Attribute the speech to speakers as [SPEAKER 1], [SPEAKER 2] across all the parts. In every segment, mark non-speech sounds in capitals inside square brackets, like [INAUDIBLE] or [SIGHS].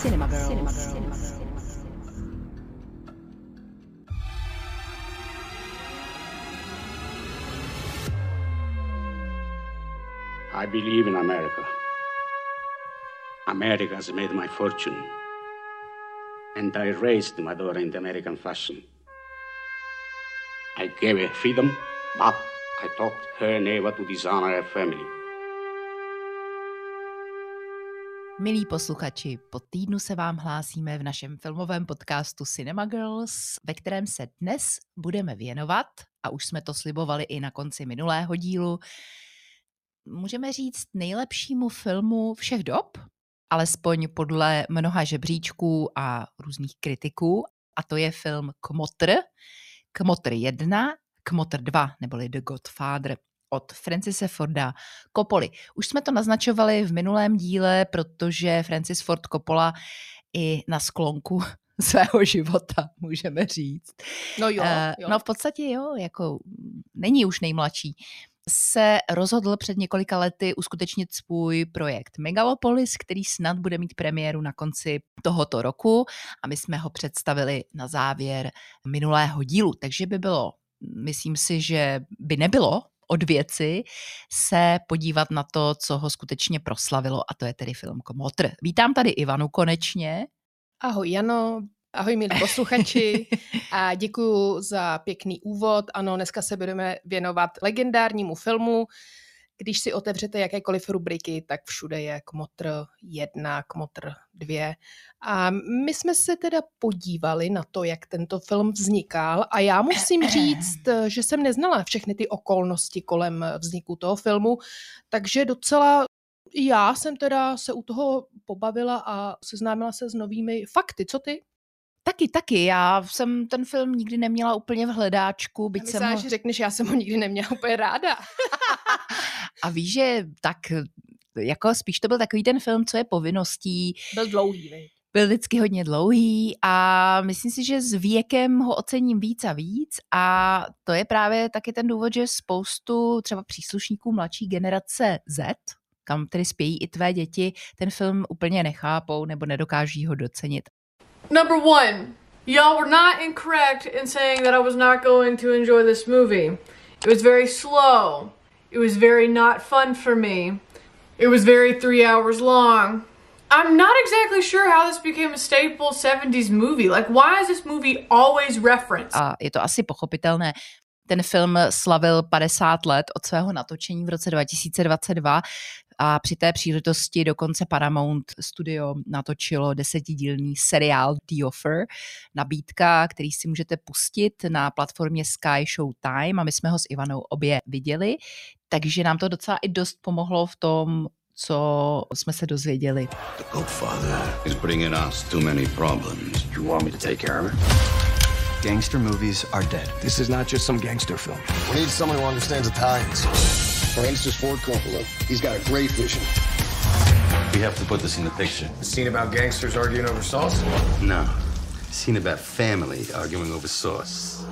[SPEAKER 1] Cinema Girls. Cinema Girls.
[SPEAKER 2] I believe in America. America has made my fortune. And I raised my daughter in the American fashion. I gave her freedom, but I taught her never to dishonor her family.
[SPEAKER 1] Milí posluchači, po týdnu se vám hlásíme v našem filmovém podcastu Cinema Girls, ve kterém se dnes budeme věnovat, a už jsme to slibovali i na konci minulého dílu, můžeme říct nejlepšímu filmu všech dob, alespoň podle mnoha žebříčků a různých kritiků, a to je film Kmotr, Kmotr 1, Kmotr 2, neboli The Godfather od Francise Forda Coppoli. Už jsme to naznačovali v minulém díle, protože Francis Ford Coppola i na sklonku [LAUGHS] svého života, můžeme říct.
[SPEAKER 3] No jo,
[SPEAKER 1] eh,
[SPEAKER 3] jo.
[SPEAKER 1] No v podstatě jo, jako není už nejmladší se rozhodl před několika lety uskutečnit svůj projekt Megalopolis, který snad bude mít premiéru na konci tohoto roku a my jsme ho představili na závěr minulého dílu, takže by bylo, myslím si, že by nebylo od věci se podívat na to, co ho skutečně proslavilo a to je tedy film Komotr. Vítám tady Ivanu konečně.
[SPEAKER 3] Ahoj Jano, ahoj milí posluchači [LAUGHS] a děkuji za pěkný úvod. Ano, dneska se budeme věnovat legendárnímu filmu. Když si otevřete jakékoliv rubriky, tak všude je Kmotr 1, Kmotr 2. A my jsme se teda podívali na to, jak tento film vznikal a já musím říct, [CLEARS THROAT] že jsem neznala všechny ty okolnosti kolem vzniku toho filmu, takže docela já jsem teda se u toho pobavila a seznámila se s novými fakty. Co ty?
[SPEAKER 1] Taky, taky. Já jsem ten film nikdy neměla úplně v hledáčku, byť
[SPEAKER 3] Já
[SPEAKER 1] jsem ho...
[SPEAKER 3] že řekneš, já jsem ho nikdy neměla úplně ráda. [LAUGHS]
[SPEAKER 1] A víš, že tak jako spíš to byl takový ten film, co je povinností.
[SPEAKER 3] Byl dlouhý, viď?
[SPEAKER 1] Byl vždycky hodně dlouhý a myslím si, že s věkem ho ocením víc a víc a to je právě taky ten důvod, že spoustu třeba příslušníků mladší generace Z, kam tedy spějí i tvé děti, ten film úplně nechápou nebo nedokáží ho docenit.
[SPEAKER 4] Number one, y'all were not incorrect in saying that I was not going to enjoy this movie. It was very slow. It was very not fun for me. It was very three hours long. I'm not exactly sure how this became a staple 70s movie. Like, why is this movie always referenced?
[SPEAKER 1] A je to asi pochopitelné. Ten film slavil 50 let od svého natočení v roce 2022 a při té příležitosti dokonce Paramount Studio natočilo desetidílný seriál The Offer, nabídka, který si můžete pustit na platformě Sky Show Time a my jsme ho s Ivanou obě viděli, takže nám to docela i dost pomohlo v tom, co jsme se dozvěděli.
[SPEAKER 5] The Godfather is bringing us too many problems.
[SPEAKER 2] You want me to take care of her?
[SPEAKER 6] Gangster movies are dead.
[SPEAKER 7] This is not just some gangster film.
[SPEAKER 8] We need someone who understands Italians. Francis Ford Coppola. He's got a great vision.
[SPEAKER 5] We have to put this in the picture.
[SPEAKER 7] A scene about gangsters arguing over sauce?
[SPEAKER 5] No. Scene about family arguing over sauce.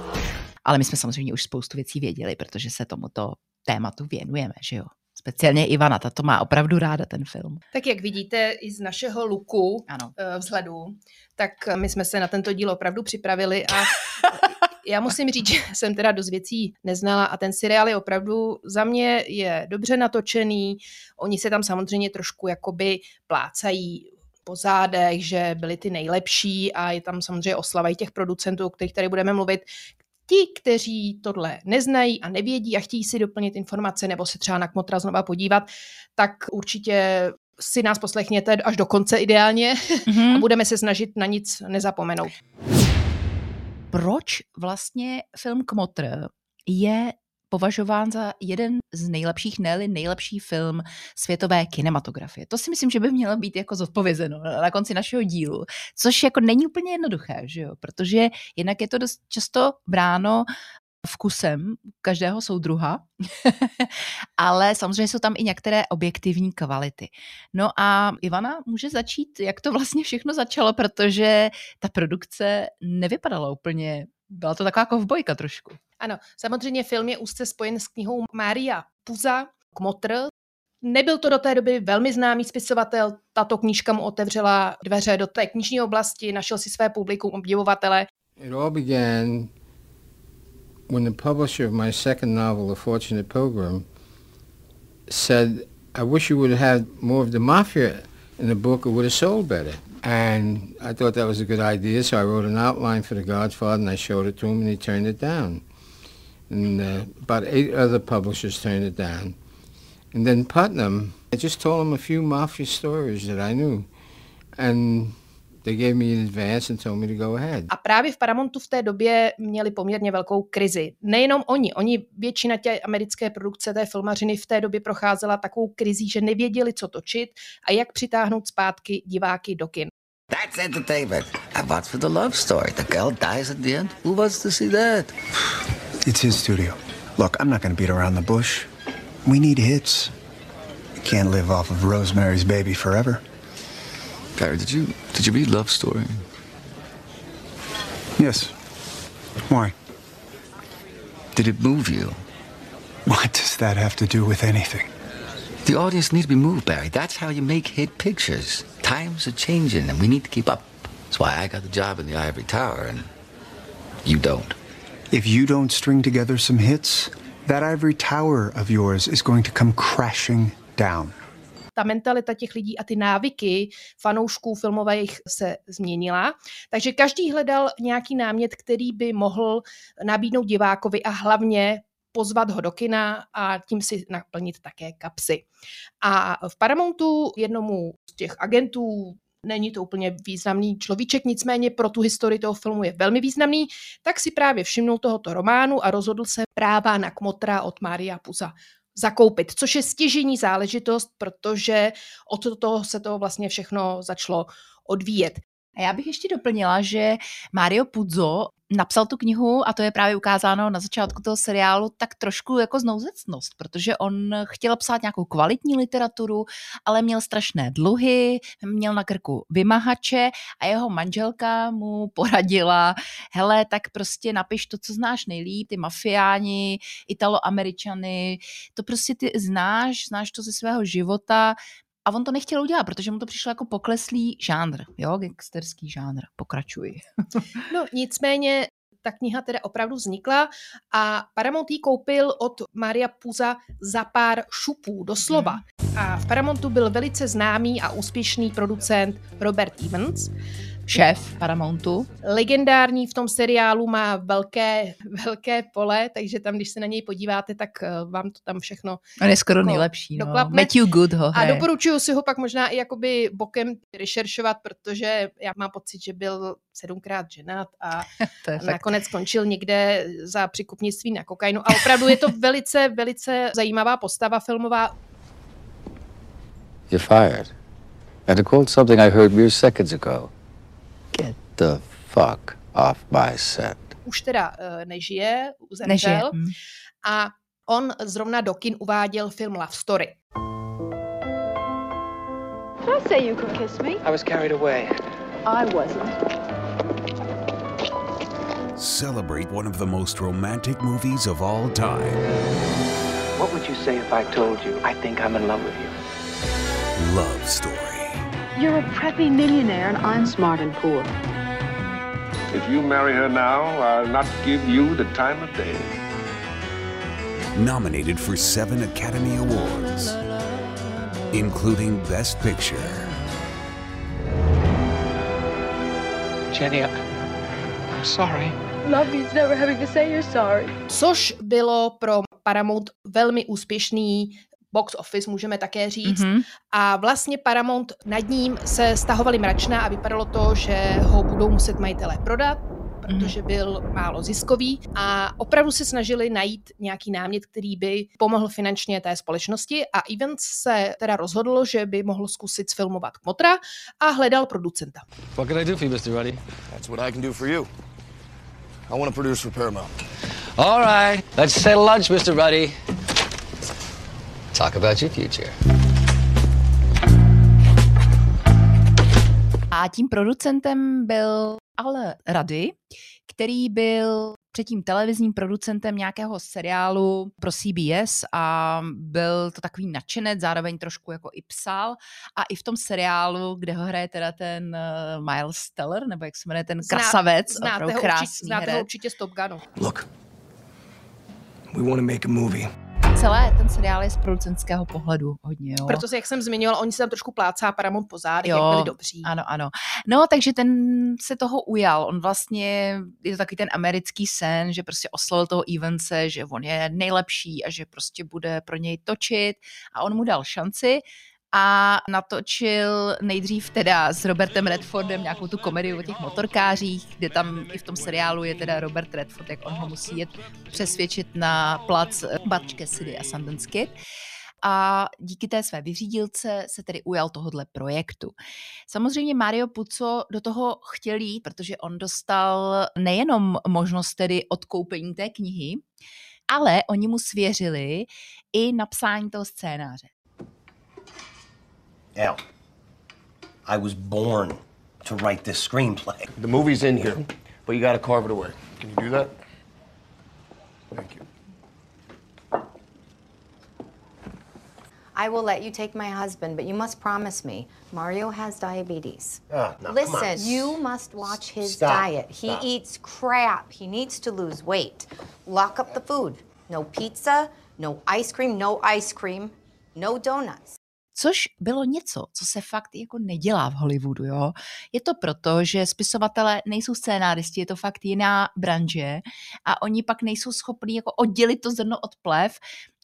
[SPEAKER 1] Ale my jsme samozřejmě už spoustu věcí věděli, protože se tomuto tématu věnujeme, že jo? Speciálně Ivana, ta to má opravdu ráda ten film.
[SPEAKER 3] Tak jak vidíte i z našeho luku
[SPEAKER 1] Ano.
[SPEAKER 3] eh, vzhledu, tak my jsme se na tento díl opravdu připravili a [LAUGHS] já musím říct, [LAUGHS] že jsem teda dost věcí neznala a ten seriál je opravdu za mě je dobře natočený. Oni se tam samozřejmě trošku jakoby plácají po zádech, že byli ty nejlepší a je tam samozřejmě oslava i těch producentů, o kterých tady budeme mluvit. Ti, kteří tohle neznají a nevědí a chtějí si doplnit informace nebo se třeba na Kmotra znova podívat, tak určitě si nás poslechněte až do konce ideálně
[SPEAKER 1] Mhm.
[SPEAKER 3] a budeme se snažit na nic nezapomenout.
[SPEAKER 1] Proč vlastně film Kmotr je považován za jeden z nejlepších, ne nejlepší film světové kinematografie. To si myslím, že by mělo být jako zodpovězeno na konci našeho dílu, což jako není úplně jednoduché, že jo? protože jinak je to dost často bráno vkusem každého soudruha, [LAUGHS] ale samozřejmě jsou tam i některé objektivní kvality. No a Ivana může začít, jak to vlastně všechno začalo, protože ta produkce nevypadala úplně, byla to taková kovbojka trošku.
[SPEAKER 3] Ano, samozřejmě film je úzce spojen s knihou Mária Puza, Kmotr. Nebyl to do té doby velmi známý spisovatel, tato knížka mu otevřela dveře do té knižní oblasti, našel si své publikum obdivovatele.
[SPEAKER 9] It all began when the publisher of my second novel, The Fortunate Pilgrim, said, I wish you would have had more of the mafia in the book, it would have sold better. And I thought that was a good idea, so I wrote an outline for The Godfather and I showed it to him and he turned it down. And uh, about eight other publishers turned it down. And then Putnam, I just told him a few mafia stories that I knew. And they gave me an advance and told me to go ahead.
[SPEAKER 3] A právě v Paramountu v té době měli poměrně velkou krizi. Nejenom oni, oni většina té americké produkce té filmařiny v té době procházela takovou krizí, že nevěděli, co točit a jak přitáhnout zpátky diváky do kin.
[SPEAKER 10] That's entertainment. And what's with the love story? The girl dies at the end. Who wants to see that? [SIGHS]
[SPEAKER 6] It's his studio. Look, I'm not going to beat around the bush. We need hits. You can't live off of Rosemary's Baby forever.
[SPEAKER 10] Barry, did you did you read Love Story?
[SPEAKER 6] Yes. Why?
[SPEAKER 10] Did it move you?
[SPEAKER 6] What does that have to do with anything?
[SPEAKER 10] The audience needs to be moved, Barry. That's how you make hit pictures. Times are changing, and we need to keep up. That's why I got the job in the Ivory Tower, and you don't.
[SPEAKER 6] If you don't string together some hits, that ivory tower of yours is going to come crashing down.
[SPEAKER 3] Ta mentalita těch lidí a ty návyky fanoušků filmových se změnila. Takže každý hledal nějaký námět, který by mohl nabídnout divákovi a hlavně pozvat ho do kina a tím si naplnit také kapsy. A v Paramountu jednomu z těch agentů není to úplně významný človíček, nicméně pro tu historii toho filmu je velmi významný, tak si právě všimnul tohoto románu a rozhodl se práva na Kmotra od Mária Puza zakoupit, což je stěžení záležitost, protože od toho se to vlastně všechno začalo odvíjet.
[SPEAKER 1] A já bych ještě doplnila, že Mario Puzo napsal tu knihu a to je právě ukázáno na začátku toho seriálu tak trošku jako znouzecnost, protože on chtěl psát nějakou kvalitní literaturu, ale měl strašné dluhy, měl na krku vymahače a jeho manželka mu poradila, hele, tak prostě napiš to, co znáš nejlíp, ty mafiáni, italoameričany, to prostě ty znáš, znáš to ze svého života, a on to nechtěl udělat, protože mu to přišlo jako pokleslý žánr, jo, gangsterský žánr. Pokračuji. [LAUGHS]
[SPEAKER 3] no nicméně ta kniha teda opravdu vznikla a Paramount ji koupil od Maria Puza za pár šupů, doslova. Hmm. A v Paramountu byl velice známý a úspěšný producent Robert Evans,
[SPEAKER 1] šéf Paramountu.
[SPEAKER 3] Legendární v tom seriálu má velké, velké pole, takže tam, když se na něj podíváte, tak eh, vám to tam všechno
[SPEAKER 1] On je skoro jako nejlepší. No. Matthew Good ho
[SPEAKER 3] A doporučuju si ho pak možná i jakoby bokem rešeršovat, protože já mám pocit, že byl sedmkrát ženat a [LAUGHS] nakonec skončil někde za přikupnictví na kokainu. A opravdu je to [LAUGHS] velice, velice zajímavá postava filmová.
[SPEAKER 10] You're fired. And to quote something I heard mere seconds ago, the fuck off my set.
[SPEAKER 3] Už teda uh, nežije, zemřel. Nežije. Mm. A on zrovna do kin uváděl film Love Story.
[SPEAKER 11] Did I say you could kiss me?
[SPEAKER 7] I was carried away.
[SPEAKER 11] I wasn't.
[SPEAKER 12] Celebrate one of the most romantic movies of all time.
[SPEAKER 13] What would you say if I told you I think I'm in love with you?
[SPEAKER 12] Love Story.
[SPEAKER 11] You're a preppy millionaire and I'm smart and poor.
[SPEAKER 14] If you marry her now, I'll not give you the time of day.
[SPEAKER 12] Nominated for seven Academy Awards, including Best Picture.
[SPEAKER 13] Jenny, I'm sorry.
[SPEAKER 11] Love means never having to say you're sorry.
[SPEAKER 3] Což bylo pro Paramount velmi úspěšný box office, můžeme také říct. Mm-hmm. A vlastně Paramount nad ním se stahovali mračna a vypadalo to, že ho budou muset majitelé prodat, protože mhm. byl málo ziskový a opravdu se snažili najít nějaký námět, který by pomohl finančně té společnosti a Evans se teda rozhodl, že by mohl zkusit sfilmovat Kmotra a hledal producenta.
[SPEAKER 15] What can I do for you, Mr. Ruddy?
[SPEAKER 8] That's what I can do for you. I want to produce for Paramount.
[SPEAKER 15] All right, let's lunch, Mr. Ruddy. Talk about your future.
[SPEAKER 1] A tím producentem byl Al Rady, který byl předtím televizním producentem nějakého seriálu pro CBS a byl to takový nadšenec, zároveň trošku jako i psal a i v tom seriálu, kde ho hraje teda ten uh, Miles Teller, nebo jak se jmenuje ten krasavec,
[SPEAKER 3] Zná, znáte, ho
[SPEAKER 1] krásný
[SPEAKER 3] určitě, znáte ho určitě z Top Gunu.
[SPEAKER 6] Look, we want to make a movie.
[SPEAKER 1] Celé ten seriál je z producentského pohledu hodně, jo.
[SPEAKER 3] Protože, jak jsem zmiňovala, oni se tam trošku plácá Paramount po zádech, jak byli dobří.
[SPEAKER 1] Ano, ano. No, takže ten se toho ujal. On vlastně, je to takový ten americký sen, že prostě oslovil toho Evanse, že on je nejlepší a že prostě bude pro něj točit a on mu dal šanci a natočil nejdřív teda s Robertem Redfordem nějakou tu komedii o těch motorkářích, kde tam i v tom seriálu je teda Robert Redford, jak on ho musí jet přesvědčit na plac Butch Cassidy a Sundance Kid a díky té své vyřídilce se tedy ujal tohohle projektu. Samozřejmě Mario Puzo do toho chtěl jít, protože on dostal nejenom možnost tedy odkoupení té knihy, ale oni mu svěřili i napsání toho scénáře.
[SPEAKER 16] Al, I was born to write this screenplay.
[SPEAKER 7] The movie's in here, but you gotta carve it away. Can you do that? Thank you.
[SPEAKER 17] I will let you take my husband, but you must promise me Mario has diabetes.
[SPEAKER 16] Ah, no, come
[SPEAKER 17] Listen, you must watch his
[SPEAKER 16] Stop.
[SPEAKER 17] diet. He
[SPEAKER 16] Stop.
[SPEAKER 17] eats crap. He needs to lose weight. Lock up the food. No pizza, no ice cream, no ice cream, no donuts.
[SPEAKER 1] Což bylo něco, co se fakt jako nedělá v Hollywoodu, jo. Je to proto, že spisovatelé nejsou scénáristi, je to fakt jiná branže a oni pak nejsou schopní jako oddělit to zrno od plev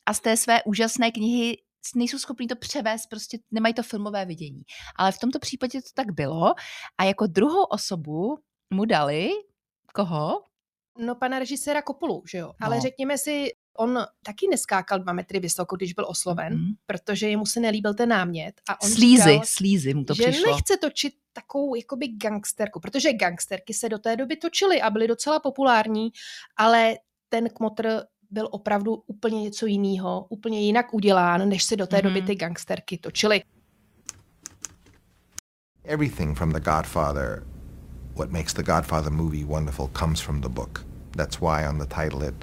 [SPEAKER 1] a z té své úžasné knihy nejsou schopní to převést, prostě nemají to filmové vidění. Ale v tomto případě to tak bylo a jako druhou osobu mu dali koho?
[SPEAKER 3] No pana režiséra Kopulu, že jo. Ale
[SPEAKER 1] No.
[SPEAKER 3] řekněme si, on taky neskákal dva metry vysoko, když byl osloven,
[SPEAKER 1] Mhm.
[SPEAKER 3] protože jemu se nelíbil ten námět. A on
[SPEAKER 1] Slízy,
[SPEAKER 3] říkal,
[SPEAKER 1] slízy mu to
[SPEAKER 3] že
[SPEAKER 1] přišlo.
[SPEAKER 3] nechce točit takovou jakoby gangsterku, protože gangsterky se do té doby točily a byly docela populární, ale ten kmotr byl opravdu úplně něco jiného, úplně jinak udělán, než se do té doby
[SPEAKER 1] Mhm.
[SPEAKER 3] ty gangsterky točily.
[SPEAKER 18] Everything from The Godfather, what makes the Godfather movie wonderful, comes from the book. That's why on the title, it,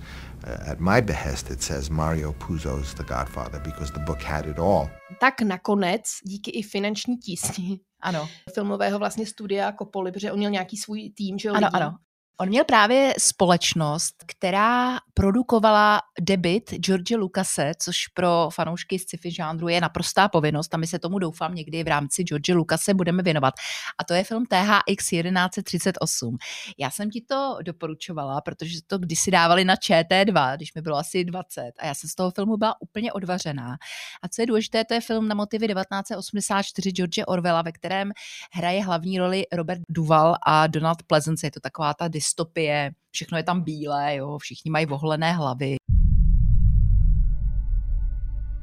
[SPEAKER 18] uh, at my behest, it says Mario Puzo's The Godfather, because the book had it all.
[SPEAKER 3] Tak nakonec, díky i finanční tísni, [LAUGHS]
[SPEAKER 1] ano.
[SPEAKER 3] filmového vlastně studia Kopoli, protože on měl nějaký svůj tým, že jo,
[SPEAKER 1] Ano,
[SPEAKER 3] lidí.
[SPEAKER 1] ano. On měl právě společnost, která produkovala debit George Lucase, což pro fanoušky sci-fi žánru je naprostá povinnost a my se tomu doufám někdy v rámci George Lucase budeme věnovat. A to je film THX 1138. Já jsem ti to doporučovala, protože to kdysi dávali na ČT2, když mi bylo asi 20 a já jsem z toho filmu byla úplně odvařená. A co je důležité, to je film na motivy 1984 George Orwella, ve kterém hraje hlavní roli Robert Duval a Donald Pleasance. Je to taková ta dystopie, všechno je tam bílé, jo, všichni mají vohlené hlavy.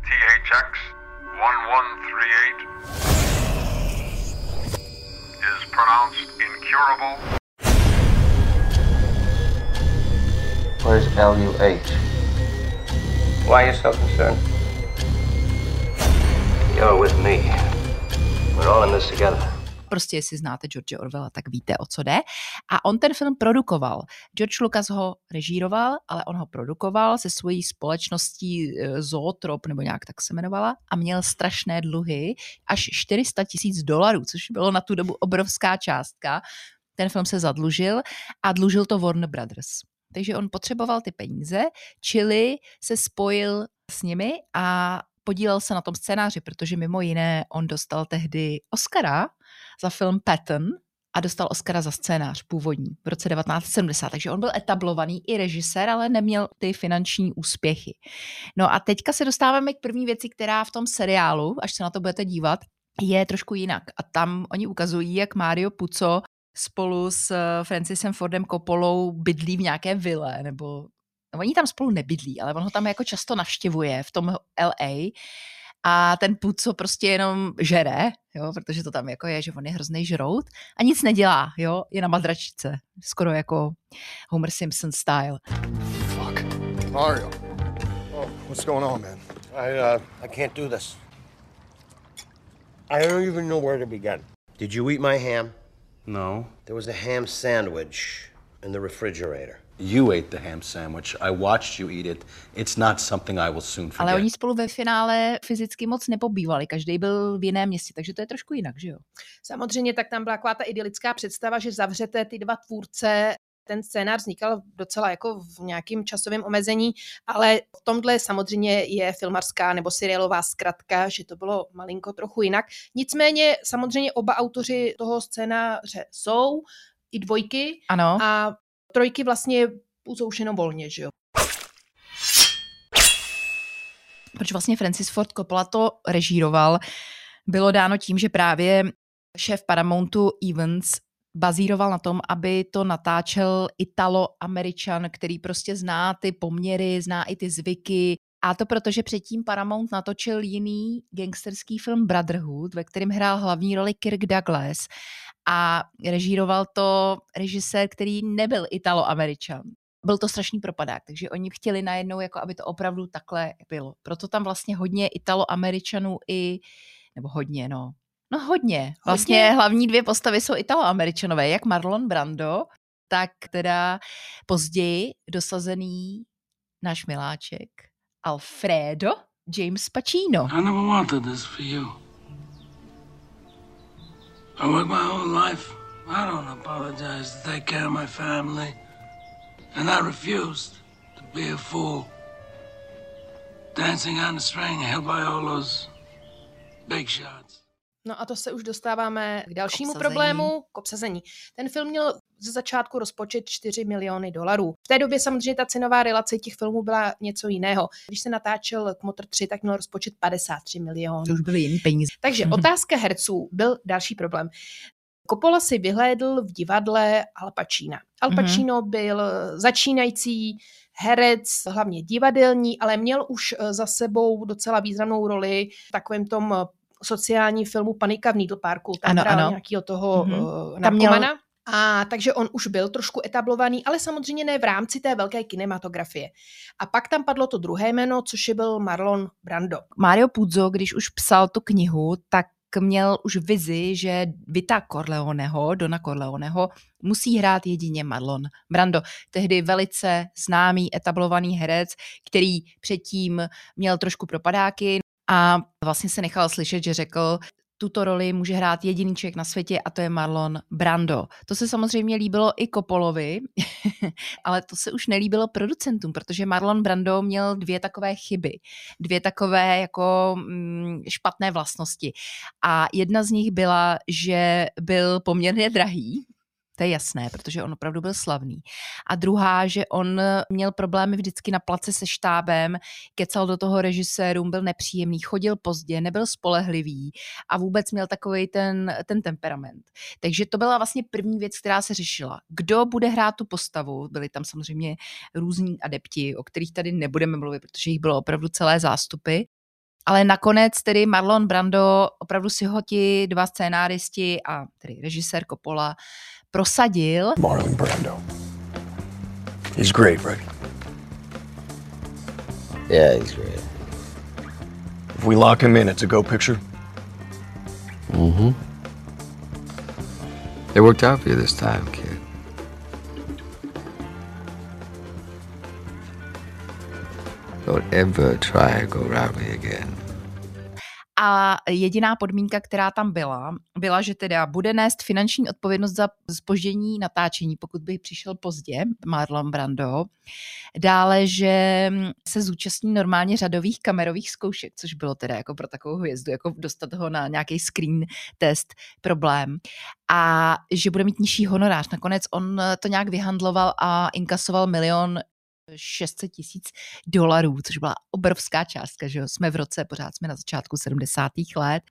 [SPEAKER 19] THX 1138 is pronounced incurable.
[SPEAKER 13] Where's LUH? Why are you so concerned? You're with me. We're all in this together.
[SPEAKER 1] Prostě jestli znáte George Orwella, tak víte, o co jde. A on ten film produkoval. George Lucas ho režíroval, ale on ho produkoval se svojí společností eh, Zootrop, nebo nějak tak se jmenovala, a měl strašné dluhy, až 400 tisíc dolarů, což bylo na tu dobu obrovská částka. Ten film se zadlužil a dlužil to Warner Brothers. Takže on potřeboval ty peníze, čili se spojil s nimi a podílel se na tom scénáři, protože mimo jiné on dostal tehdy Oscara za film Patton a dostal Oscara za scénář původní v roce 1970. Takže on byl etablovaný i režisér, ale neměl ty finanční úspěchy. No a teďka se dostáváme k první věci, která v tom seriálu, až se na to budete dívat, je trošku jinak. A tam oni ukazují, jak Mario Puzo spolu s eh, Francisem Fordem Coppolou bydlí v nějaké vile, nebo oni tam spolu nebydlí, ale on ho tam jako často navštěvuje v tom LA a ten Puzo prostě jenom žere, jo, protože to tam jako je, že on je hrozný žrout a nic nedělá, jo, je na madračice, skoro jako Homer Simpson style.
[SPEAKER 8] Fuck. Mario. Oh, what's going on, man?
[SPEAKER 16] I, uh, I can't do this. I don't even know where to begin. Did you eat my ham?
[SPEAKER 5] No.
[SPEAKER 16] There was a ham sandwich in the refrigerator.
[SPEAKER 5] You ate the ham sandwich. I watched you eat it. It's not something I will soon forget.
[SPEAKER 1] Ale oni spolu ve finále fyzicky moc nepobývali, každý byl v jiném městě, takže to je trošku jinak, že jo?
[SPEAKER 3] Samozřejmě tak tam byla taková ta idylická představa, že zavřete ty dva tvůrce ten scénář vznikal docela jako v nějakém časovém omezení, ale v tomhle samozřejmě je filmarská nebo seriálová zkratka, že to bylo malinko trochu jinak. Nicméně samozřejmě oba autoři toho scénáře jsou, i dvojky.
[SPEAKER 1] Ano.
[SPEAKER 3] A trojky vlastně jsou už jenom volně, že jo.
[SPEAKER 1] Proč vlastně Francis Ford Coppola to režíroval, bylo dáno tím, že právě šéf Paramountu Evans bazíroval na tom, aby to natáčel Italo-Američan, který prostě zná ty poměry, zná i ty zvyky. A to proto, že předtím Paramount natočil jiný gangsterský film Brotherhood, ve kterém hrál hlavní roli Kirk Douglas a režíroval to režisér, který nebyl Italo-Američan. Byl to strašný propadák, takže oni chtěli najednou, jako aby to opravdu takhle bylo. Proto tam vlastně hodně Italo-Američanů i, nebo hodně, no, No hodně. Vlastně hodně. hlavní dvě postavy jsou italo-američanové, jak Marlon Brando, tak teda později dosazený náš miláček Alfredo James Pacino.
[SPEAKER 20] I never wanted this for you. I worked my whole life. I don't apologize to take care of my family. And I refused to be a fool. Dancing on the string held by all those big shots.
[SPEAKER 3] No a to se už dostáváme k dalšímu k problému, k obsazení. Ten film měl ze začátku rozpočet 4 miliony dolarů. V té době samozřejmě ta cenová relace těch filmů byla něco jiného. Když se natáčel Kmotr 3, tak měl rozpočet 53 milionů.
[SPEAKER 1] To už byly jiný peníze.
[SPEAKER 3] Takže otázka herců byl další problém. Coppola si vyhlédl v divadle Al Pacina. Al mhm. Pacino mm-hmm. byl začínající herec, hlavně divadelní, ale měl už za sebou docela významnou roli v takovém tom sociální filmu Panika v Needle Parku. Tam ano, ano. nějakýho toho mm-hmm. uh, narkomana. Měl... A takže on už byl trošku etablovaný, ale samozřejmě ne v rámci té velké kinematografie. A pak tam padlo to druhé jméno, což je byl Marlon Brando.
[SPEAKER 1] Mario Puzo, když už psal tu knihu, tak měl už vizi, že Vita Corleoneho, Dona Corleoneho, musí hrát jedině Marlon Brando. Tehdy velice známý, etablovaný herec, který předtím měl trošku propadáky, a vlastně se nechal slyšet, že řekl, tuto roli může hrát jediný člověk na světě a to je Marlon Brando. To se samozřejmě líbilo i Kopolovi, [LAUGHS] ale to se už nelíbilo producentům, protože Marlon Brando měl dvě takové chyby, dvě takové jako mm, špatné vlastnosti. A jedna z nich byla, že byl poměrně drahý, to je jasné, protože on opravdu byl slavný. A druhá, že on měl problémy vždycky na place se štábem, kecal do toho režisérům, byl nepříjemný, chodil pozdě, nebyl spolehlivý a vůbec měl takový ten, ten temperament. Takže to byla vlastně první věc, která se řešila. Kdo bude hrát tu postavu? Byli tam samozřejmě různí adepti, o kterých tady nebudeme mluvit, protože jich bylo opravdu celé zástupy. Ale nakonec tedy Marlon Brando, opravdu si ho ti dva scénáristi a tedy režisér Coppola prosadil.
[SPEAKER 8] Marlon Brando. He's great, right?
[SPEAKER 15] Yeah, he's great.
[SPEAKER 8] If we lock him in, it's a go picture?
[SPEAKER 15] Mm-hmm. It worked out for you this time, kid. Don't ever try to go around me again.
[SPEAKER 1] A jediná podmínka, která tam byla, byla, že teda bude nést finanční odpovědnost za spoždění natáčení, pokud by přišel pozdě, Marlon Brando. Dále, že se zúčastní normálně řadových kamerových zkoušek, což bylo teda jako pro takovou hvězdu, jako dostat ho na nějaký screen test problém. A že bude mít nižší honorář. Nakonec on to nějak vyhandloval a inkasoval milion 600 tisíc dolarů, což byla obrovská částka, že jo? Jsme v roce, pořád jsme na začátku 70. let.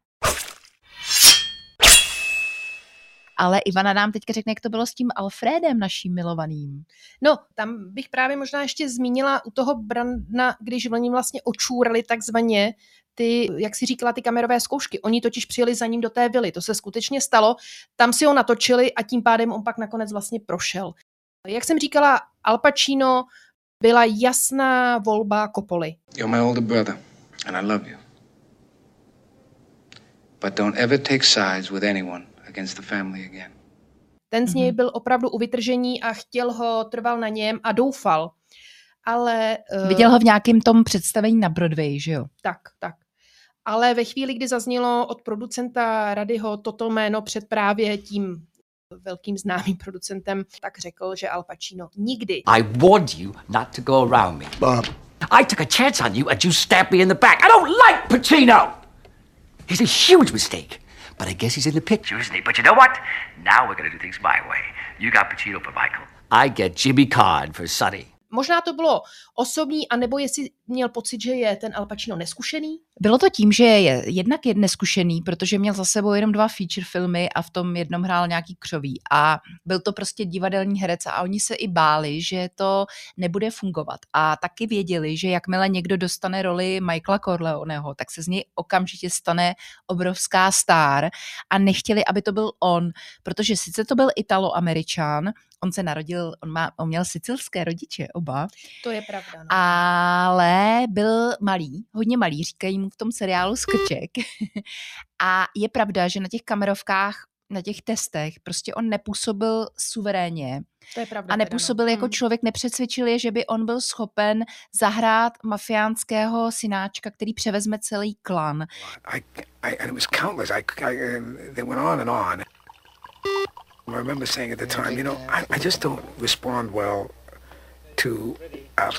[SPEAKER 1] Ale Ivana nám teďka řekne, jak to bylo s tím Alfredem naším milovaným.
[SPEAKER 3] No, tam bych právě možná ještě zmínila u toho Brandna, když oni vlastně očúrali takzvaně ty, jak si říkala, ty kamerové zkoušky. Oni totiž přijeli za ním do té vily. To se skutečně stalo. Tam si ho natočili a tím pádem on pak nakonec vlastně prošel. Jak jsem říkala, Al Pacino byla jasná volba Kopoly.
[SPEAKER 21] You're my older brother and I love you. But don't ever take sides with anyone against the family again.
[SPEAKER 3] Ten z něj byl opravdu u vytržení a chtěl ho, trval na něm a doufal. Ale... eh,
[SPEAKER 1] Viděl ho v nějakém tom představení na Broadway, že jo?
[SPEAKER 3] Tak, tak. Ale ve chvíli, kdy zaznělo od producenta Radyho toto jméno před právě tím velkým známým [LAUGHS] producentem, tak řekl, že Al Pacino nikdy
[SPEAKER 22] I warned you not to go around me. Bob. I took a chance on you and you stabbed me in the back. I don't like Pacino! He's a huge mistake. But I guess he's in the picture, isn't he? But you know what? Now we're gonna do things my way. You got Pacino for Michael. I get Jimmy Card for Sonny.
[SPEAKER 3] Možná to bylo osobní, anebo jestli měl pocit, že je ten Al Pacino neskušený.
[SPEAKER 1] Bylo to tím, že je jednak je neskušený, protože měl za sebou jenom dva feature filmy a v tom jednom hrál nějaký křoví. A byl to prostě divadelní herec a oni se i báli, že to nebude fungovat. A taky věděli, že jakmile někdo dostane roli Michaela Corleoneho, tak se z něj okamžitě stane obrovská star a nechtěli, aby to byl on, protože sice to byl Italo-Američan, on se narodil, on, má, on měl sicilské rodiče oba,
[SPEAKER 3] To je pravda. No.
[SPEAKER 1] ale byl malý, hodně malý, říkají mu v tom seriálu Skrček. [LAUGHS] A je pravda, že na těch kamerovkách, na těch testech, prostě on nepůsobil suverénně.
[SPEAKER 3] To je pravda.
[SPEAKER 1] A nepůsobil
[SPEAKER 3] teda, no.
[SPEAKER 1] jako
[SPEAKER 3] Mm.
[SPEAKER 1] člověk, nepřesvědčil je, že by on byl schopen zahrát mafiánského synáčka, který převezme celý klan.
[SPEAKER 23] I, I and it was countless. I, I um, they went on and on. I remember saying at the time, you know, I, I just don't respond well to uh,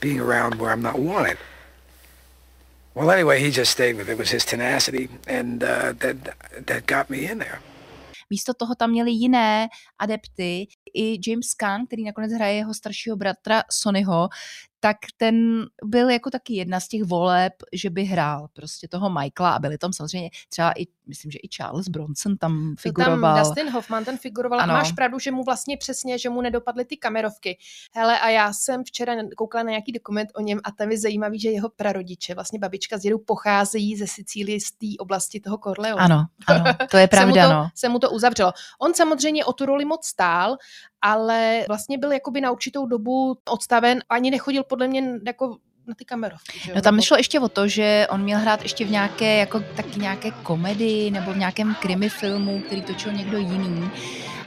[SPEAKER 23] being around where I'm not wanted. Well, anyway, he just stayed with it. It was his tenacity, and uh, that that got me in there.
[SPEAKER 1] Místo toho tam měli jiné adepty. I James Caan, který nakonec hraje jeho staršího bratra Sonnyho, tak ten byl jako taky jedna z těch voleb, že by hrál prostě toho Michaela a byli tam samozřejmě třeba i, myslím, že i Charles Bronson tam
[SPEAKER 3] Byl
[SPEAKER 1] figuroval.
[SPEAKER 3] Tam Dustin Hoffman, ten figuroval.
[SPEAKER 1] Ano.
[SPEAKER 3] Ano. Máš pravdu, že mu vlastně přesně, že mu nedopadly ty kamerovky. Hele, a já jsem včera koukala na nějaký dokument o něm a tam je zajímavý, že jeho prarodiče, vlastně babička s dědou pocházejí ze Sicílie z té oblasti toho Corleone.
[SPEAKER 1] Ano, ano, to je [LAUGHS]
[SPEAKER 3] se mu
[SPEAKER 1] pravda,
[SPEAKER 3] to,
[SPEAKER 1] no.
[SPEAKER 3] se mu to uzavřelo. On samozřejmě o tu roli moc stál, ale vlastně byl jakoby na určitou dobu odstaven. Ani nechodil podle mě jako na ty kamerovky. Že?
[SPEAKER 1] No tam
[SPEAKER 3] Nebo-
[SPEAKER 1] šlo ještě o to, že on měl hrát ještě v nějaké, jako taky nějaké komedii nebo v nějakém krimi filmu, který točil někdo jiný.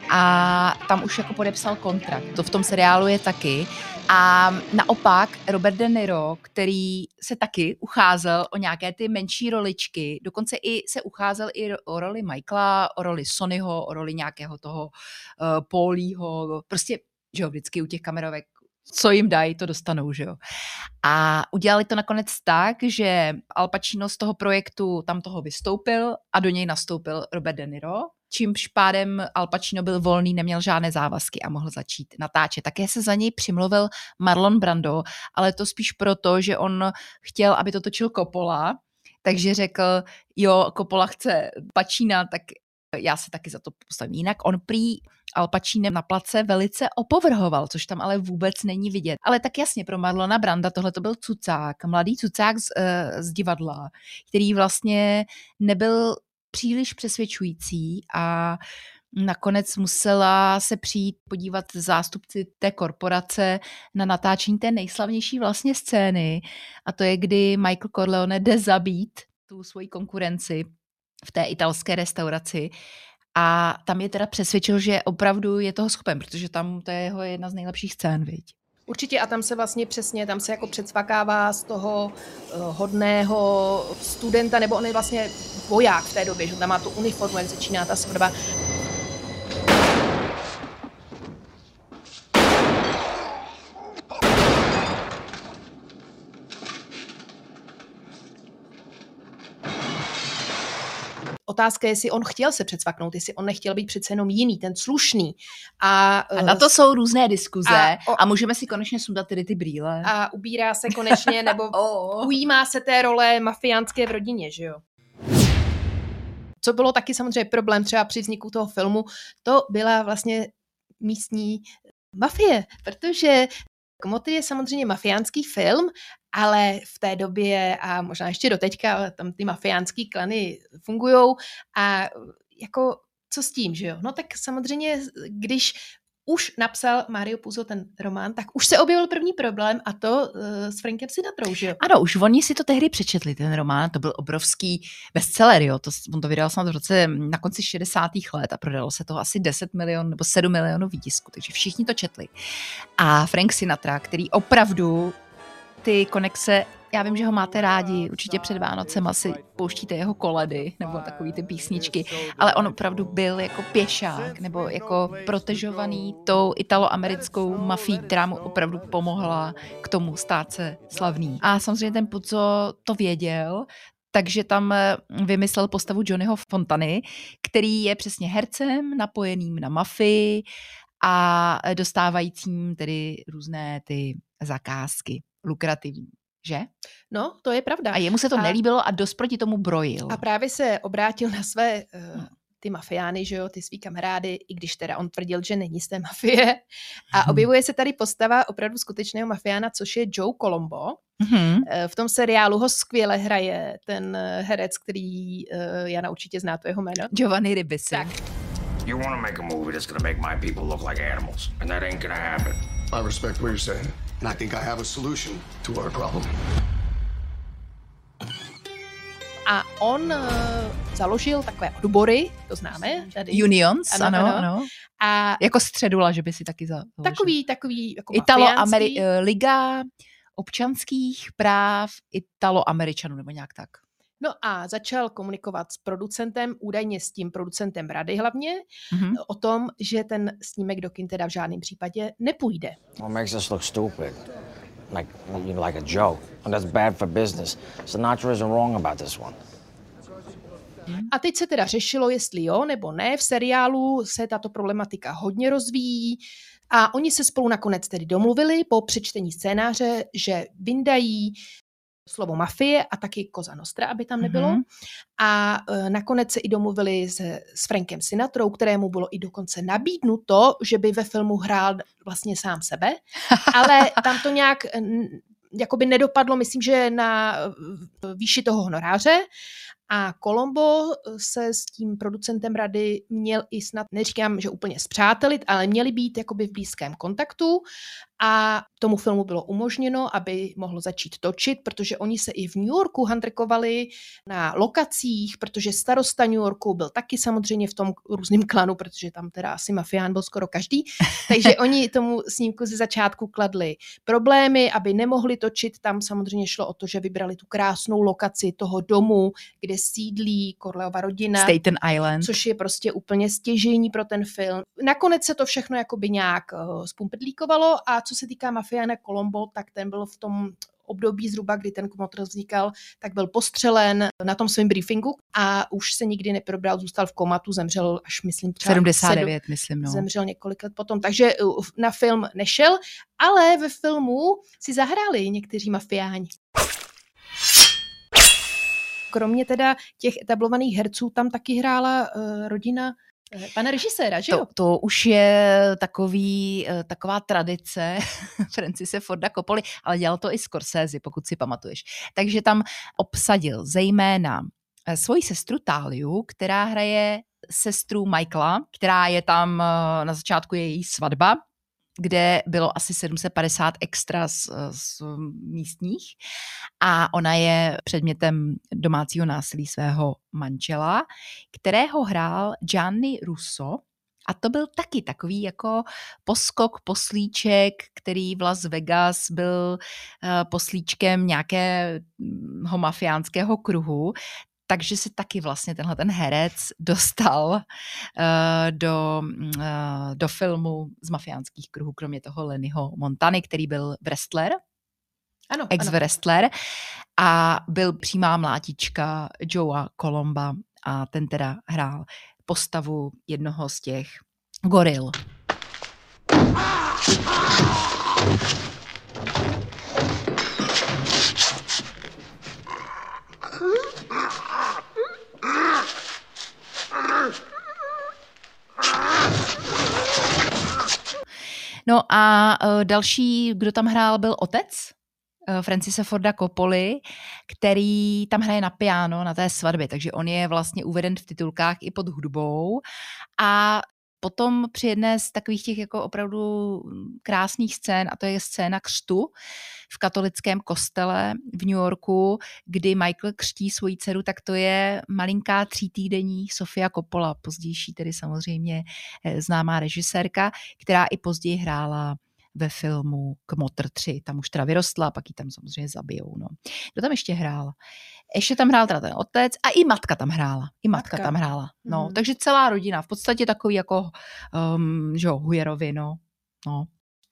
[SPEAKER 1] A tam už jako podepsal kontrakt. To v tom seriálu je taky. A naopak Robert De Niro, který se taky ucházel o nějaké ty menší roličky, dokonce i se ucházel i o roli Michaela, o roli Sonnyho, o roli nějakého toho uh, Paulího, prostě, že jo, vždycky u těch kamerovek co jim dají, to dostanou, že jo. A udělali to nakonec tak, že Al Pacino z toho projektu tam toho vystoupil a do něj nastoupil Robert De Niro, čímž pádem Al Pacino byl volný, neměl žádné závazky a mohl začít natáčet. Také se za něj přimluvil Marlon Brando, ale to spíš proto, že on chtěl, aby to točil Coppola, takže řekl, jo, Coppola chce Pacina, tak já se taky za to postavím. Jinak on prý Al Pacinem na place velice opovrhoval, což tam ale vůbec není vidět. Ale tak jasně, pro Marlona Branda tohle to byl cucák, mladý cucák z, uh, z divadla, který vlastně nebyl příliš přesvědčující a nakonec musela se přijít podívat zástupci té korporace na natáčení té nejslavnější vlastně scény a to je, kdy Michael Corleone jde zabít tu svoji konkurenci v té italské restauraci a tam je teda přesvědčil, že opravdu je toho schopen, protože tam to je jeho jedna z nejlepších scén, viď?
[SPEAKER 3] Určitě a tam se vlastně přesně, tam se jako předsvakává z toho uh, hodného studenta, nebo on je vlastně voják v té době, že tam má tu uniformu, jak začíná ta svrba. Otázka je, jestli on chtěl se předsvaknout, jestli on nechtěl být přece jenom jiný, ten slušný. A,
[SPEAKER 1] A na to jsou různé diskuze a,
[SPEAKER 3] a, o,
[SPEAKER 1] a můžeme si konečně sundat tedy ty brýle.
[SPEAKER 3] a ubírá se konečně, [LAUGHS] nebo
[SPEAKER 1] oh.
[SPEAKER 3] ujímá se té role mafiánské v rodině, že jo? Co bylo taky samozřejmě problém třeba při vzniku toho filmu, to byla vlastně místní mafie, protože Komoty je samozřejmě mafiánský film, ale v té době a možná ještě do teďka tam ty mafiánský klany fungují a jako co s tím, že jo? No tak samozřejmě, když už napsal Mario Puzo ten román, tak už se objevil první problém a to uh, s Frankem Sinatrou, že jo?
[SPEAKER 1] Ano, už oni si to tehdy přečetli, ten román, to byl obrovský bestseller, jo, to, on to vydal snad v roce na konci 60. let a prodalo se toho asi 10 milionů nebo 7 milionů výtisku, takže všichni to četli. A Frank Sinatra, který opravdu ty konexe já vím, že ho máte rádi, určitě před Vánocem asi pouštíte jeho koledy nebo takový ty písničky, ale on opravdu byl jako pěšák nebo jako protežovaný tou italoamerickou mafií, která mu opravdu pomohla k tomu stát se slavný. A samozřejmě ten Puzo to věděl, takže tam eh, vymyslel postavu Johnnyho Fontany, který je přesně hercem napojeným na mafii a dostávajícím tedy různé ty zakázky lukrativní že?
[SPEAKER 3] No, to je pravda.
[SPEAKER 1] A jemu se to a, nelíbilo a dost proti tomu brojil.
[SPEAKER 3] A právě se obrátil na své uh, ty mafiány, že jo, ty svý kamarády, i když teda on tvrdil, že není z té mafie. A mhm. objevuje se tady postava opravdu skutečného mafiána, což je Joe Colombo. Mm-hmm. V tom seriálu ho skvěle hraje ten eh, herec, který uh, Jana určitě zná to jeho jméno.
[SPEAKER 1] Giovanni Ribisi.
[SPEAKER 3] Tak.
[SPEAKER 21] You want to make a movie that's going to make my people look like animals, and that ain't going to happen.
[SPEAKER 8] I respect what you're saying. And I think I have a solution to our problem.
[SPEAKER 3] A on uh, založil takové odbory, to známe. Tady.
[SPEAKER 1] Unions, ano, ano. ano. A jako středula, že by si taky založil.
[SPEAKER 3] Takový, takový jako
[SPEAKER 1] Italo Ameri- uh, Liga občanských práv Italo-Američanů, nebo nějak tak.
[SPEAKER 3] No a začal komunikovat s producentem, údajně s tím producentem rady hlavně, mm-hmm. o tom, že ten snímek do kin teda v žádném případě nepůjde.
[SPEAKER 21] What makes us look stupid? Like, you know, like a joke. And that's bad for business. Sinatra isn't wrong about this one.
[SPEAKER 3] A teď se teda řešilo, jestli jo nebo ne. V seriálu se tato problematika hodně rozvíjí. A oni se spolu nakonec tedy domluvili po přečtení scénáře, že vyndají slovo mafie a taky Koza Nostra, aby tam nebylo. Mm-hmm. A e, nakonec se i domluvili se, s Frankem Sinatrou, kterému bylo i dokonce nabídnuto, že by ve filmu hrál vlastně sám sebe, [LAUGHS] ale tam to nějak jakoby nedopadlo, myslím, že na výši toho honoráře a Colombo se s tím producentem rady měl i snad, neříkám, že úplně zpřátelit, ale měli být jakoby v blízkém kontaktu a tomu filmu bylo umožněno, aby mohl začít točit, protože oni se i v New Yorku handrekovali na lokacích, protože starosta New Yorku byl taky samozřejmě v tom různém klanu, protože tam teda asi mafián byl skoro každý, [LAUGHS] takže oni tomu snímku ze začátku kladli problémy, aby nemohli točit, tam samozřejmě šlo o to, že vybrali tu krásnou lokaci toho domu, kde sídlí Korleova rodina.
[SPEAKER 1] Staten Island.
[SPEAKER 3] Což je prostě úplně stěžení pro ten film. Nakonec se to všechno jakoby nějak uh, spumpedlíkovalo a co se týká Mafiana Colombo, tak ten byl v tom období zhruba, kdy ten kmotr vznikal, tak byl postřelen na tom svém briefingu a už se nikdy neprobral, zůstal v komatu, zemřel až myslím
[SPEAKER 1] třeba 79, sedm, myslím. No.
[SPEAKER 3] Zemřel několik let potom, takže na film nešel, ale ve filmu si zahráli někteří mafiáni. Kromě teda těch etablovaných herců tam taky hrála uh, rodina Eh, pana režiséra, že jo?
[SPEAKER 1] To, to už je takový, eh, taková tradice [LAUGHS] Francise Forda Coppoli, ale dělal to i Scorsese, pokud si pamatuješ. Takže tam obsadil zejména eh, svoji sestru Táliu, která hraje sestru Michaela, která je tam na začátku její svatba, kde bylo asi 750 extra z, z místních. A ona je předmětem domácího násilí svého manžela, kterého hrál Gianni Russo, a to byl taky takový jako poskok, poslíček, který v Las Vegas byl uh, poslíčkem nějakého mafiánského kruhu takže se taky vlastně tenhle ten herec dostal uh, do, uh, do filmu z mafiánských kruhů, kromě toho Lennyho Montany, který byl wrestler,
[SPEAKER 3] ano,
[SPEAKER 1] ex-wrestler. A byl přímá mlátička Joea Colomba a ten teda hrál postavu jednoho z těch goril. No a uh, další, kdo tam hrál, byl otec uh, Francisa Forda Coppoli, který tam hraje na piano na té svatbě, takže on je vlastně uveden v titulkách i pod hudbou. A potom při jedné z takových těch jako opravdu krásných scén, a to je scéna křtu v katolickém kostele v New Yorku, kdy Michael křtí svoji dceru, tak to je malinká třítýdenní Sofia Coppola, pozdější tedy samozřejmě eh, známá režisérka, která i později hrála ve filmu Kmotr 3. Tam už teda vyrostla, pak ji tam samozřejmě zabijou. No. Kdo tam ještě hrál? Ještě tam hrál teda ten otec a i matka tam hrála. I matka, matka. tam hrála. No, mm. takže celá rodina, v podstatě takový jako, um, že jo, Hujerovi, no. no.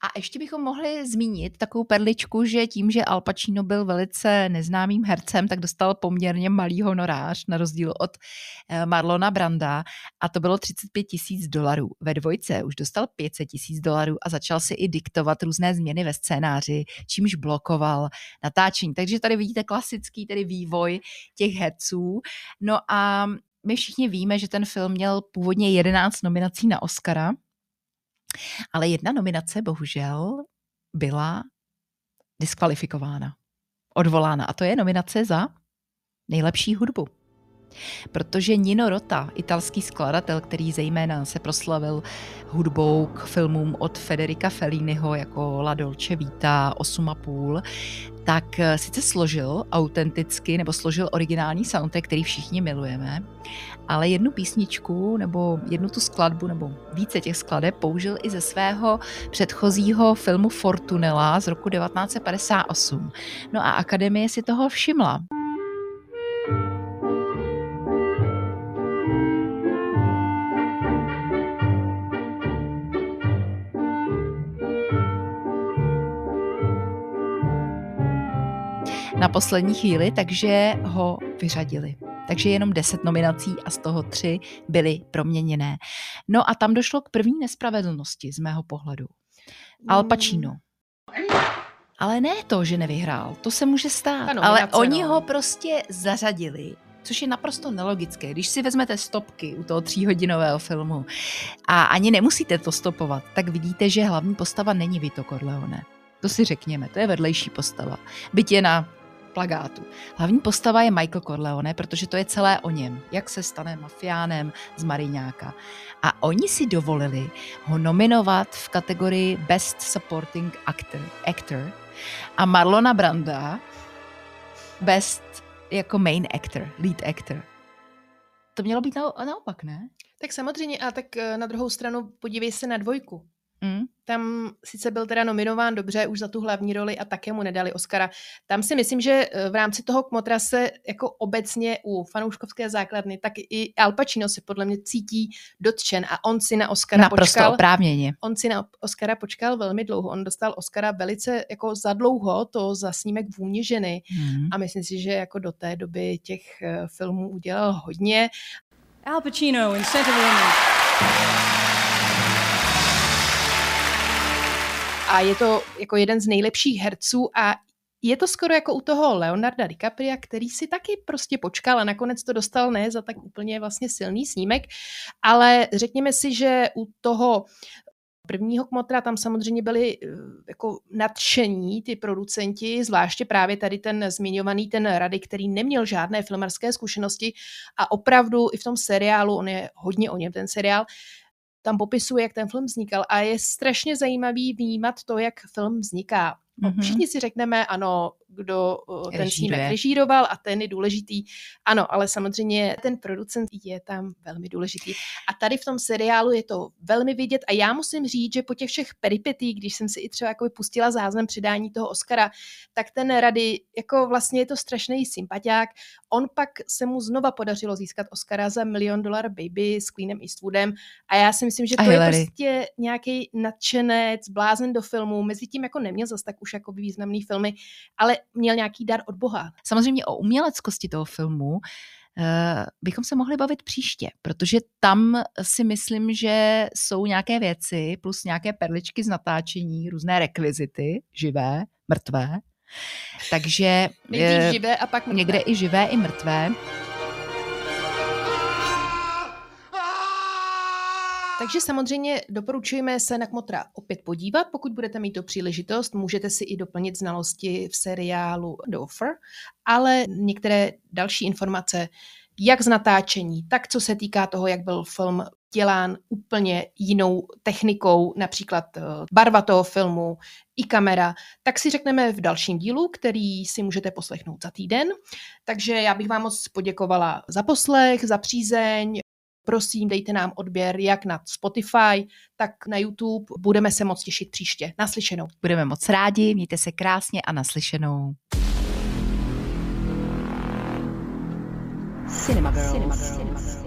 [SPEAKER 1] A ještě bychom mohli zmínit takovou perličku, že tím, že Al Pacino byl velice neznámým hercem, tak dostal poměrně malý honorář, na rozdíl od eh, Marlona Branda, a to bylo 35 tisíc dolarů. Ve dvojce už dostal 500 tisíc dolarů a začal si i diktovat různé změny ve scénáři, čímž blokoval natáčení. Takže tady vidíte klasický tedy vývoj těch herců. No a my všichni víme, že ten film měl původně 11 nominací na Oscara, ale jedna nominace bohužel byla diskvalifikována, odvolána. A to je nominace za nejlepší hudbu. Protože Nino Rota, italský skladatel, který zejména se proslavil hudbou k filmům od Federica Felliniho jako La Dolce Vita 8,5, tak eh, sice složil autenticky nebo složil originální soundtrack, který všichni milujeme, ale jednu písničku nebo jednu tu skladbu nebo více těch skladeb použil i ze svého předchozího filmu Fortunella z roku 1958. No a akademie si toho všimla. Na poslední chvíli, takže ho vyřadili. Takže jenom 10 nominací a z toho tři byly proměněné. No a tam došlo k první nespravedlnosti z mého pohledu. Al Pacino. Ale ne to, že nevyhrál, to se může stát, ano, ale oni no. ho prostě zařadili což je naprosto nelogické. Když si vezmete stopky u toho tříhodinového filmu a ani nemusíte to stopovat, tak vidíte, že hlavní postava není Vito Corleone. To si řekněme, to je vedlejší postava. Byť je na plagátu. Hlavní postava je Michael Corleone, protože to je celé o něm, jak se stane mafiánem z Mariňáka. A oni si dovolili ho nominovat v kategorii Best Supporting Actor, actor a Marlona Branda Best jako main actor, lead actor. To mělo být naopak, ne?
[SPEAKER 3] Tak samozřejmě, a tak eh, na druhou stranu podívej se na dvojku. Mm. Tam sice byl teda nominován dobře už za tu hlavní roli a také mu nedali Oscara. Tam si myslím, že eh, v rámci toho Kmotra se jako obecně u fanouškovské základny, tak i Al Pacino se podle mě cítí dotčen a on si na Oscara
[SPEAKER 1] Naprosto
[SPEAKER 3] počkal.
[SPEAKER 1] oprávněně.
[SPEAKER 3] On si na Oscara počkal velmi dlouho. On dostal Oscara velice jako za dlouho, to za snímek Vůně ženy mm. a myslím si, že jako do té doby těch eh, filmů udělal hodně. Al Pacino in Scent of a je to jako jeden z nejlepších herců a je to skoro jako u toho Leonarda DiCapria, který si taky prostě počkal a nakonec to dostal ne za tak úplně vlastně silný snímek, ale řekněme si, že u toho prvního kmotra tam samozřejmě byli eh, jako nadšení ty producenti, zvláště právě tady ten zmiňovaný ten Rady, který neměl žádné filmarské zkušenosti a opravdu i v tom seriálu, on je hodně o něm ten seriál, tam popisuje, jak ten film vznikal a je strašně zajímavý vnímat to, jak film vzniká. Mm-hmm. Všichni si řekneme, ano, kdo ten snímek režíroval a ten je důležitý. Ano, ale samozřejmě ten producent je tam velmi důležitý. A tady v tom seriálu je to velmi vidět a já musím říct, že po těch všech peripetí, když jsem si i třeba jako pustila záznam přidání toho Oscara, tak ten Rady, jako vlastně je to strašný sympatiák. On pak se mu znova podařilo získat Oscara za Million Dollar Baby s Queenem Eastwoodem a já si myslím, že to je prostě nějaký nadšenec, blázen do filmu, mezi tím jako neměl zase tak už jako významný filmy, ale měl nějaký dar od Boha.
[SPEAKER 1] Samozřejmě o uměleckosti toho filmu uh, bychom se mohli bavit příště, protože tam si myslím, že jsou nějaké věci plus nějaké perličky z natáčení, různé rekvizity, živé, mrtvé. Takže
[SPEAKER 3] uh, živé a pak
[SPEAKER 1] mrtvé. někde i živé, i mrtvé.
[SPEAKER 3] Takže samozřejmě doporučujeme se na Kmotra opět podívat. Pokud budete mít to příležitost, můžete si i doplnit znalosti v seriálu The Offer, ale některé další informace jak z natáčení, tak co se týká toho, jak byl film dělán úplně jinou technikou, například eh, barva toho filmu, i kamera, tak si řekneme v dalším dílu, který si můžete poslechnout za týden. Takže já bych vám moc poděkovala za poslech, za přízeň, prosím dejte nám odběr jak na Spotify, tak na YouTube. Budeme se moc těšit příště. Naslyšenou.
[SPEAKER 1] Budeme moc rádi, mějte se krásně a naslyšenou. Cinema Girls. Cinema Girls. Cinema Girls.